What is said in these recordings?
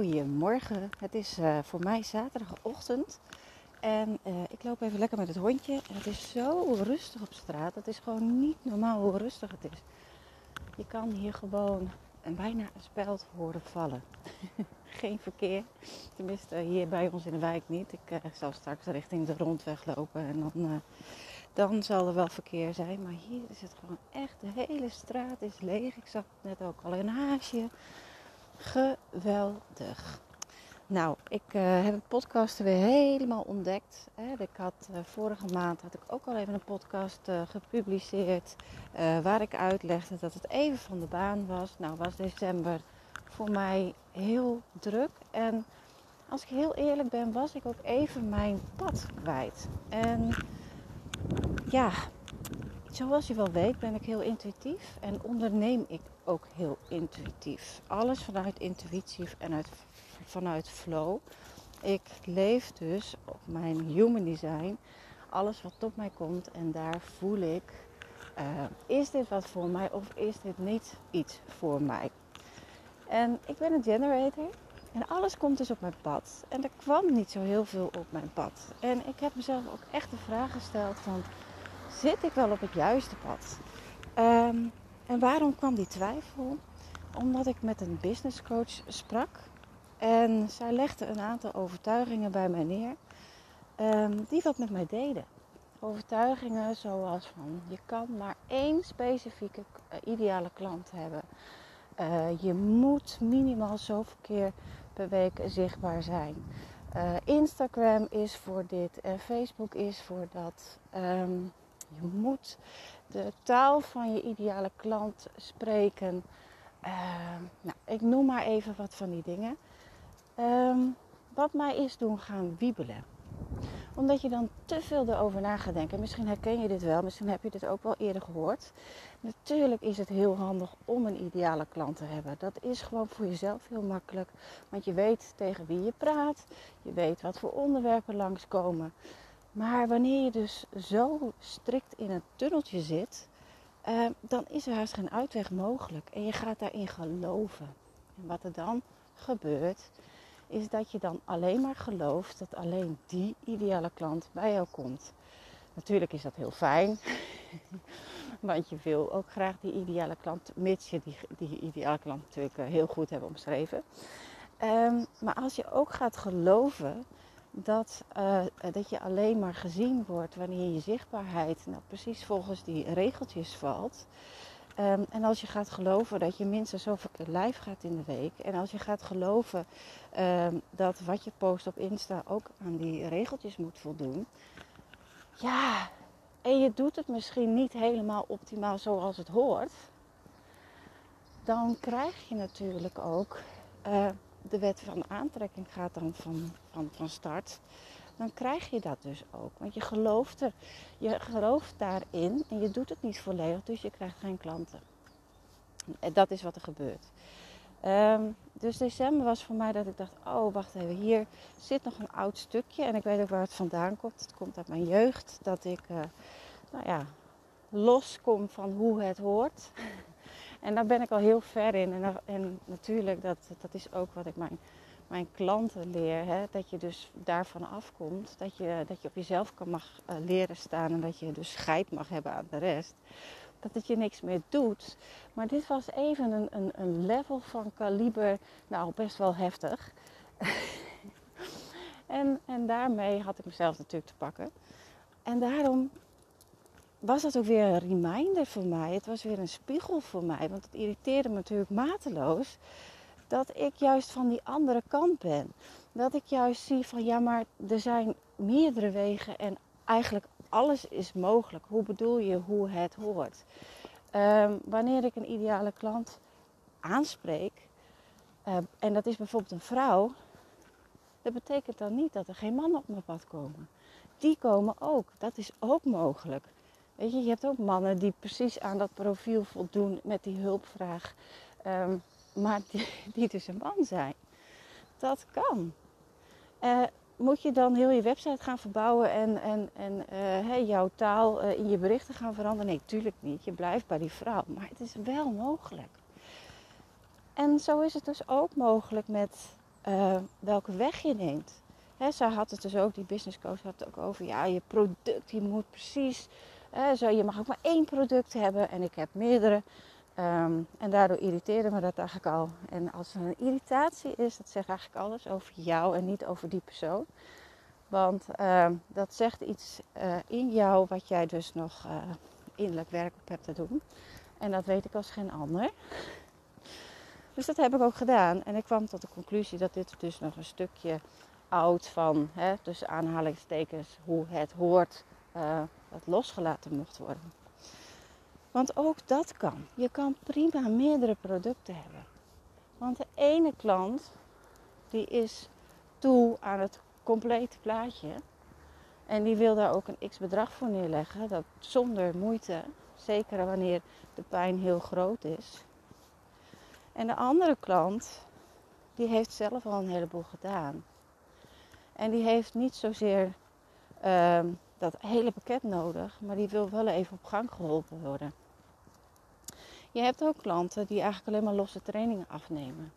Goedemorgen, het is uh, voor mij zaterdagochtend en uh, ik loop even lekker met het hondje. En het is zo rustig op straat, het is gewoon niet normaal hoe rustig het is. Je kan hier gewoon een bijna een speld horen vallen. Geen verkeer, tenminste hier bij ons in de wijk niet. Ik uh, zal straks richting de rondweg lopen en dan, dan zal er wel verkeer zijn. Maar hier is het gewoon echt, de hele straat is leeg. Ik zag net ook al een haasje. Geweldig. Nou, ik uh, heb het podcast weer helemaal ontdekt. Hè. Ik had, uh, vorige maand had ik ook al even een podcast uh, gepubliceerd. waar ik uitlegde dat het even van de baan was. Nou was december voor mij heel druk. En als ik heel eerlijk ben, was ik ook even mijn pad kwijt. En ja, zoals je wel weet ben ik heel intuïtief en onderneem ik ook heel intuïtief. Alles vanuit intuïtie en uit, vanuit flow. Ik leef dus op mijn human design. Alles wat op mij komt en daar voel ik, uh, is dit wat voor mij of is dit niet iets voor mij? En ik ben een generator en alles komt dus op mijn pad. En er kwam niet zo heel veel op mijn pad. En ik heb mezelf ook echt de vraag gesteld van zit ik wel op het juiste pad? Um, en waarom kwam die twijfel? Omdat ik met een business coach sprak. En zij legde een aantal overtuigingen bij mij neer. Um, die wat met mij deden. Overtuigingen zoals van je kan maar één specifieke uh, ideale klant hebben. Uh, je moet minimaal zoveel keer per week zichtbaar zijn. Uh, Instagram is voor dit en Facebook is voor dat. Um, je moet de taal van je ideale klant spreken. Uh, nou, ik noem maar even wat van die dingen. Um, wat mij is doen gaan wiebelen. Omdat je dan te veel erover na gaat denken. Misschien herken je dit wel, misschien heb je dit ook wel eerder gehoord. Natuurlijk is het heel handig om een ideale klant te hebben. Dat is gewoon voor jezelf heel makkelijk. Want je weet tegen wie je praat. Je weet wat voor onderwerpen langskomen. Maar wanneer je dus zo strikt in een tunneltje zit, uh, dan is er haast geen uitweg mogelijk. En je gaat daarin geloven. En wat er dan gebeurt, is dat je dan alleen maar gelooft dat alleen die ideale klant bij jou komt. Natuurlijk is dat heel fijn, want je wil ook graag die ideale klant, mits je die, die ideale klant natuurlijk eh, heel goed hebt omschreven. Um, maar als je ook gaat geloven dat, uh, dat je alleen maar gezien wordt wanneer je zichtbaarheid nou, precies volgens die regeltjes valt. Um, en als je gaat geloven dat je minstens zoveel keer live gaat in de week. En als je gaat geloven um, dat wat je post op Insta ook aan die regeltjes moet voldoen. Ja, en je doet het misschien niet helemaal optimaal zoals het hoort. Dan krijg je natuurlijk ook uh, de wet van aantrekking gaat dan van, van, van start, dan krijg je dat dus ook. Want je gelooft er, je gelooft daarin en je doet het niet volledig, dus je krijgt geen klanten. En dat is wat er gebeurt. Um, dus december was voor mij dat ik dacht, oh wacht even, hier zit nog een oud stukje en ik weet ook waar het vandaan komt. Het komt uit mijn jeugd, dat ik, uh, nou ja, loskom van hoe het hoort. En daar ben ik al heel ver in. En, en natuurlijk, dat, dat is ook wat ik mijn, mijn klanten leer. Hè? Dat je dus daarvan afkomt. Dat je, dat je op jezelf kan mag uh, leren staan. En dat je dus scheid mag hebben aan de rest. Dat het je niks meer doet. Maar dit was even een, een, een level van kaliber. Nou, best wel heftig. en, en daarmee had ik mezelf natuurlijk te pakken. En daarom was dat ook weer een reminder voor mij. Het was weer een spiegel voor mij. Want het irriteerde me natuurlijk mateloos. Dat ik juist van die andere kant ben. Dat ik juist zie van ja, maar er zijn meerdere wegen. En eigenlijk alles is mogelijk. Hoe bedoel je hoe het hoort? Ehm, wanneer ik een ideale klant aanspreek, uh, en dat is bijvoorbeeld een vrouw, dat betekent dan niet dat er geen mannen op mijn pad komen. Die komen ook. Dat is ook mogelijk. Weet je, je hebt ook mannen die precies aan dat profiel voldoen met die hulpvraag, um, maar die, dus een man zijn. Dat kan. Uh, moet je dan heel je website gaan verbouwen en, en, en hey, jouw taal uh, in je berichten gaan veranderen? Nee, tuurlijk niet. Je blijft bij die vrouw. Maar het is wel mogelijk. En zo is het dus ook mogelijk met welke weg je neemt. Hè, zij had het dus ook, die business coach had het ook over, ja, je product, die moet precies, zo, je mag ook maar één product hebben en ik heb meerdere. Um, en daardoor irriteerde me dat eigenlijk al. En als er een irritatie is, dat zegt eigenlijk alles over jou en niet over die persoon. Want uh, dat zegt iets uh, in jou wat jij dus nog uh, innerlijk werk op hebt te doen. En dat weet ik als geen ander. Dus dat heb ik ook gedaan. En ik kwam tot de conclusie dat dit dus nog een stukje oud van, hè, tussen aanhalingstekens, hoe het hoort, dat losgelaten mocht worden. Want ook dat kan. Je kan prima meerdere producten hebben. Want de ene klant die is toe aan het complete plaatje. En die wil daar ook een x bedrag voor neerleggen. Dat zonder moeite. Zeker wanneer de pijn heel groot is. En de andere klant, die heeft zelf al een heleboel gedaan. En die heeft niet zozeer uh, dat hele pakket nodig, maar die wil wel even op gang geholpen worden. Je hebt ook klanten die eigenlijk alleen maar losse trainingen afnemen.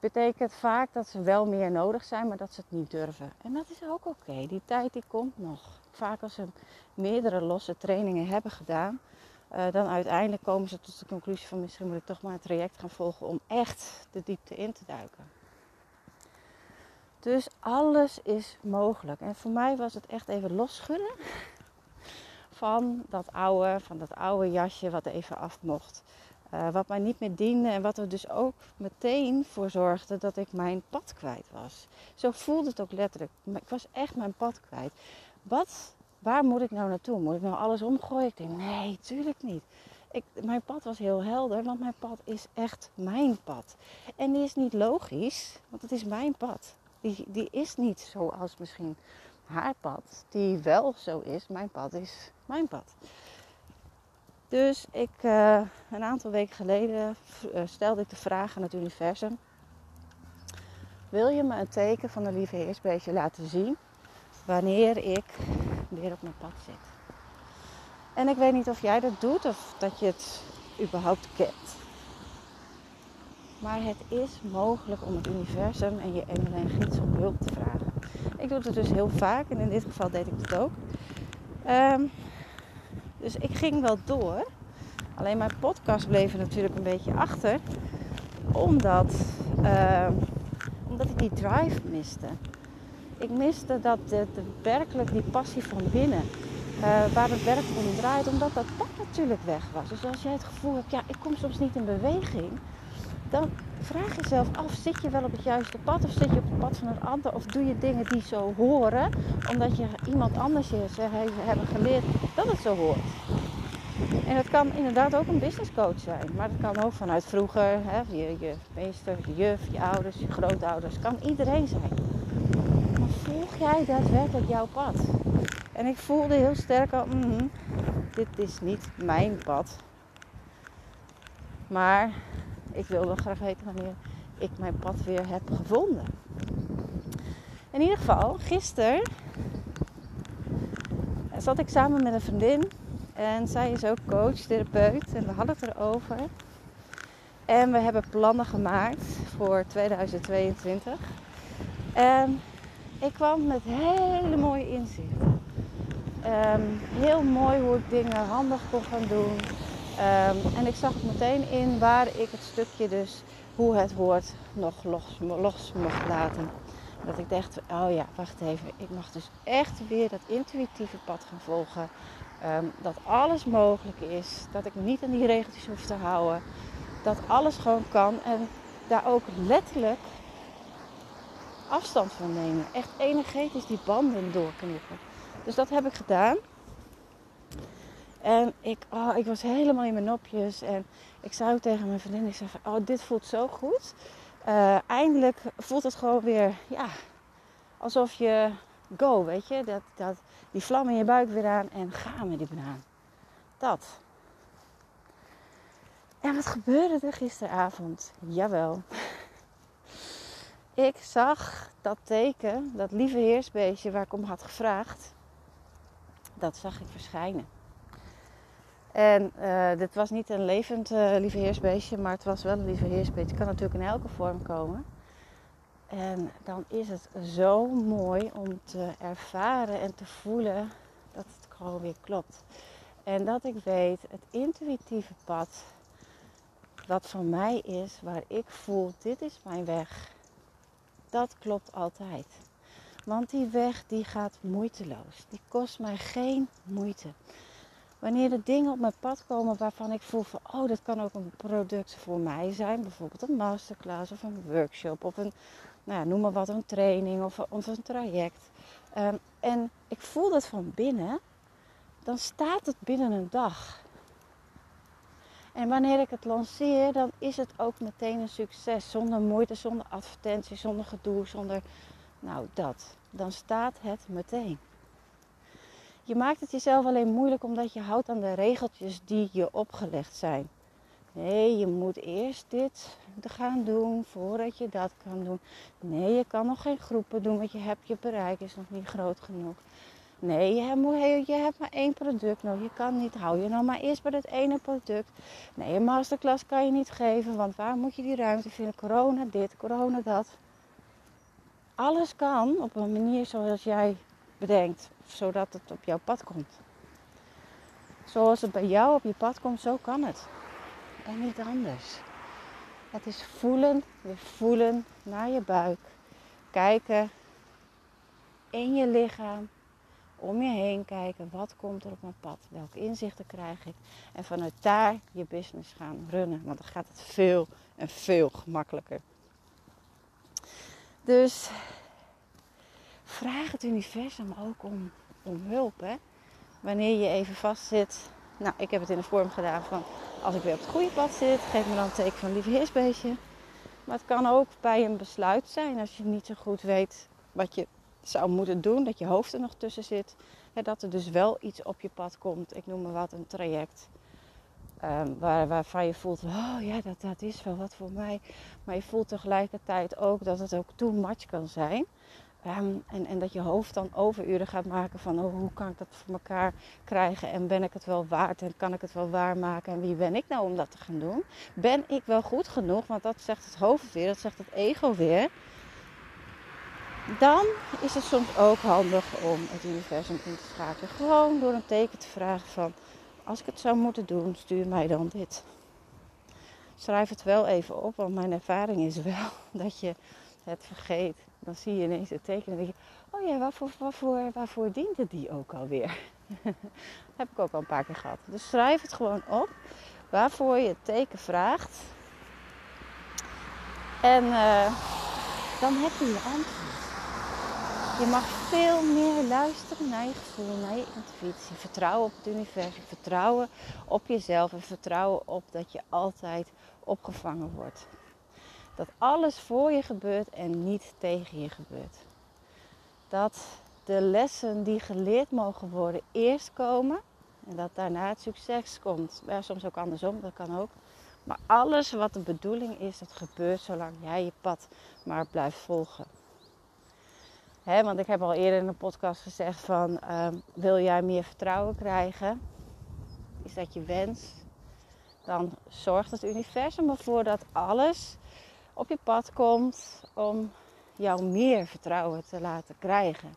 Betekent vaak dat ze wel meer nodig zijn, maar dat ze het niet durven. En dat is ook oké. Die tijd die komt nog. Vaak als ze meerdere losse trainingen hebben gedaan, uh, dan uiteindelijk komen ze tot de conclusie van misschien moet ik toch maar een traject gaan volgen om echt de diepte in te duiken. Dus alles is mogelijk. En voor mij was het echt even losschudden van dat oude, van dat oude jasje wat even af mocht. Uh, wat mij niet meer diende en wat er dus ook meteen voor zorgde dat ik mijn pad kwijt was. Zo voelde het ook letterlijk. Ik was echt mijn pad kwijt. Wat, waar moet ik nou naartoe? Moet ik nou alles omgooien? Ik denk, nee, tuurlijk niet. Ik, mijn pad was heel helder, want mijn pad is echt mijn pad. En die is niet logisch, want het is mijn pad. Die, die is niet zoals misschien haar pad, die wel zo is. Mijn pad is mijn pad. Dus ik, uh, een aantal weken geleden uh, stelde ik de vraag aan het universum. Wil je me een teken van de lieve Heersbeestje laten zien wanneer ik weer op mijn pad zit? En ik weet niet of jij dat doet of dat je het überhaupt kent. Maar het is mogelijk om het universum en je engelen en gids om hulp te vragen. Ik doe het dus heel vaak en in dit geval deed ik het ook. Um, dus ik ging wel door. Alleen mijn podcast bleef er natuurlijk een beetje achter. Omdat, uh, omdat ik die drive miste. Ik miste dat de, werkelijk die passie van binnen. Uh, waar het werk om draait, omdat dat pad natuurlijk weg was. Dus als jij het gevoel hebt, ja, ik kom soms niet in beweging, dan vraag jezelf af, zit je wel op het juiste pad of zit je op het pad van een ander? Of doe je dingen die zo horen, omdat je iemand anders je hebben geleerd dat het zo hoort. En het kan inderdaad ook een business coach zijn, maar het kan ook vanuit vroeger, hè, je, meester, je juf, je ouders, je grootouders, kan iedereen zijn. Maar volg jij daadwerkelijk jouw pad? En ik voelde heel sterk al, mm, dit is niet mijn pad. Maar ik wil wel graag weten wanneer ik mijn pad weer heb gevonden. In ieder geval, gisteren zat ik samen met een vriendin. En zij is ook coach, therapeut. En we hadden het erover. En we hebben plannen gemaakt voor 2022. En ik kwam met hele mooie inzichten. Um, heel mooi hoe ik dingen handig kon gaan doen. Um, en ik zag meteen in waar ik het stukje dus, hoe het woord nog los, los mocht laten. Dat ik dacht, oh ja, wacht even. Ik mag dus echt weer dat intuïtieve pad gaan volgen. Um, dat alles mogelijk is. Dat ik niet aan die regeltjes hoef te houden. Dat alles gewoon kan. En daar ook letterlijk afstand van nemen. Echt energetisch die banden doorknippen. Dus dat heb ik gedaan. En ik, oh, ik was helemaal in mijn nopjes. En ik ook tegen mijn vriendin, ik zei oh, dit voelt zo goed. Uh, eindelijk voelt het gewoon weer, ja, alsof je go, weet je. Dat, dat, die vlam in je buik weer aan en ga met die banaan. Dat. En wat gebeurde er gisteravond? Jawel. Ik zag dat teken, dat lieve heersbeestje waar ik om had gevraagd, dat zag ik verschijnen. En uh, dit was niet een levend uh, maar het was wel een lieve heersbeestje. Het kan natuurlijk in elke vorm komen. En dan is het zo mooi om te ervaren en te voelen dat het gewoon weer klopt. En dat ik weet, het intuïtieve pad, wat van mij is, waar ik voel, dit is mijn weg. Dat klopt altijd. Want die weg die gaat moeiteloos. Die kost mij geen moeite. Wanneer er dingen op mijn pad komen waarvan ik voel van, oh, dat kan ook een product voor mij zijn. Bijvoorbeeld een masterclass of een workshop of een, nou ja, noem maar wat, een training of, of een traject. Um, en ik voel dat van binnen, dan staat het binnen een dag. En wanneer ik het lanceer, dan is het ook meteen een succes. Zonder moeite, zonder advertentie, zonder gedoe, zonder. Nou, dat. Dan staat het meteen. Je maakt het jezelf alleen moeilijk omdat je houdt aan de regeltjes die je opgelegd zijn. Nee, je moet eerst dit gaan doen voordat je dat kan doen. Nee, je kan nog geen groepen doen, want je hebt je bereik is nog niet groot genoeg. Nee, je hebt, je hebt maar één product nog. Je kan niet, hou je nou maar eerst bij dat ene product. Nee, een masterclass kan je niet geven, want waar moet je die ruimte vinden? Corona dit, corona dat. Alles kan op een manier zoals jij bedenkt, zodat het op jouw pad komt. Zoals het bij jou op je pad komt, zo kan het. En niet anders. Het is voelen, weer voelen naar je buik. Kijken in je lichaam om je heen kijken. Wat komt er op mijn pad? Welke inzichten krijg ik? En vanuit daar je business gaan runnen. Want dan gaat het veel en veel gemakkelijker. Dus vraag het universum ook om, om hulp. Hè? Wanneer je even vast zit. Nou, ik heb het in de vorm gedaan van als ik weer op het goede pad zit, geef me dan een teken van lieve heersbeestje. Maar het kan ook bij een besluit zijn als je niet zo goed weet wat je zou moeten doen, dat je hoofd er nog tussen zit. dat er dus wel iets op je pad komt. Ik noem maar wat, een traject. Um, waar, waarvan je voelt, oh ja, dat, dat is wel wat voor mij. Maar je voelt tegelijkertijd ook dat het ook too much kan zijn. En, en, dat je hoofd dan overuren gaat maken van oh, hoe kan ik dat voor elkaar krijgen en ben ik het wel waard en kan ik het wel waarmaken en wie ben ik nou om dat te gaan doen? Ben ik wel goed genoeg? Want dat zegt het hoofd weer, dat zegt het ego weer dan is het soms ook handig om het universum in te schakelen. Gewoon door een teken te vragen van, als ik het zou moeten doen, stuur mij dan dit. Schrijf het wel even op, want mijn ervaring is wel dat je het vergeet. Dan zie je ineens het teken en denk je, oh ja, waarvoor, waarvoor, waarvoor dient het die ook alweer? heb ik ook al een paar keer gehad. Dus schrijf het gewoon op waarvoor je het teken vraagt. En uh, dan heb je je antwoord. Je mag veel meer luisteren naar je gevoel, naar je intuïtie. Vertrouwen op het universum, vertrouwen op jezelf en vertrouwen op dat je altijd opgevangen wordt. Dat alles voor je gebeurt en niet tegen je gebeurt. Dat de lessen die geleerd mogen worden eerst komen en dat daarna het succes komt. Ja, soms ook andersom, dat kan ook. Maar alles wat de bedoeling is, dat gebeurt zolang jij je pad maar blijft volgen want ik heb al eerder in een podcast gezegd van ehm, wil jij meer vertrouwen krijgen? Is dat je wens? Dan zorgt het universum ervoor dat alles op je pad komt om jou meer vertrouwen te laten krijgen.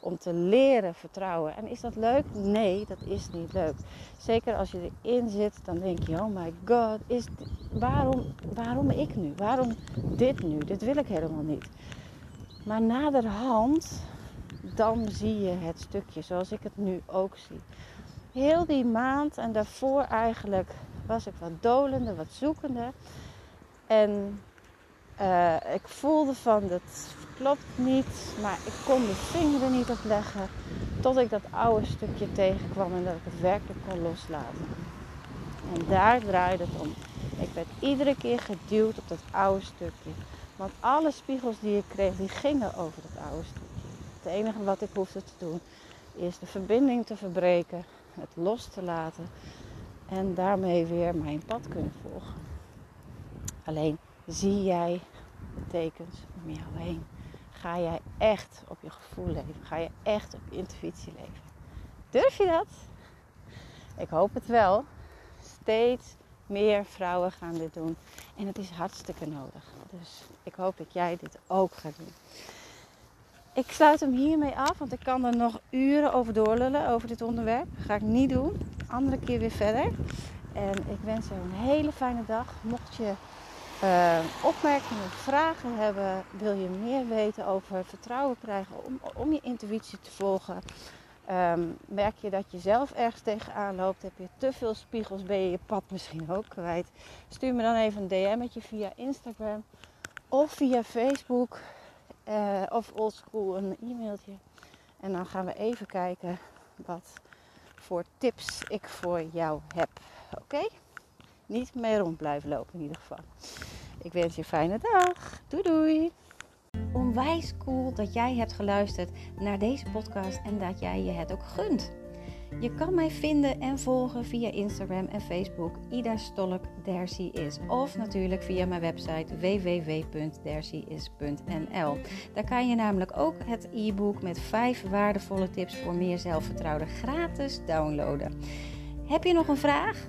Om te leren vertrouwen. En is dat leuk? Nee, dat is niet leuk. Zeker als je erin zit, dan denk je: oh my god, is waarom, waarom ik nu? Waarom dit nu? Dit wil ik helemaal niet. Maar naderhand, dan zie je het stukje zoals ik het nu ook zie. Heel die maand en daarvoor eigenlijk was ik wat dolende, wat zoekende. En Uh, ik voelde van dat klopt niet, maar ik kon de vinger er niet op leggen. Tot ik dat oude stukje tegenkwam en dat ik het werkelijk kon loslaten. En daar draaide het om. Ik werd iedere keer geduwd op dat oude stukje. Want alle spiegels die ik kreeg, die gingen over dat oude stukje. Het enige wat ik hoefde te doen, is de verbinding te verbreken, het los te laten en daarmee weer mijn pad kunnen volgen. Alleen zie jij tekens om jou heen. Ga jij echt op je gevoel leven? Ga je echt op je intuïtie leven? Durf je dat? Ik hoop het wel. Steeds meer vrouwen gaan dit doen. En het is hartstikke nodig. Dus ik hoop dat jij dit ook gaat doen. Ik sluit hem hiermee af, want ik kan er nog uren over doorlullen over dit onderwerp. Ga ik niet doen. Andere keer weer verder. En ik wens je een hele fijne dag. Mocht je uh, opmerkingen, vragen hebben, wil je meer weten over vertrouwen krijgen om, om je intuïtie te volgen. Um, merk je dat je zelf ergens tegenaan loopt, heb je te veel spiegels, ben je je pad misschien ook kwijt. Stuur me dan even een DM'tje via Instagram of via Facebook uh, of oldschool een e-mailtje. En dan gaan we even kijken wat voor tips ik voor jou heb. Oké? Niet mee rond blijven lopen in ieder geval. Ik wens je een fijne dag. Doei doei. Onwijs cool dat jij hebt geluisterd naar deze podcast en dat jij je het ook gunt. Je kan mij vinden en volgen via Instagram en Facebook Ida Stolk Dercy is. Of natuurlijk via mijn website www.dercyis.nl. Daar kan je namelijk ook het e-book met 5 waardevolle tips voor meer zelfvertrouwen gratis downloaden. Heb je nog een vraag?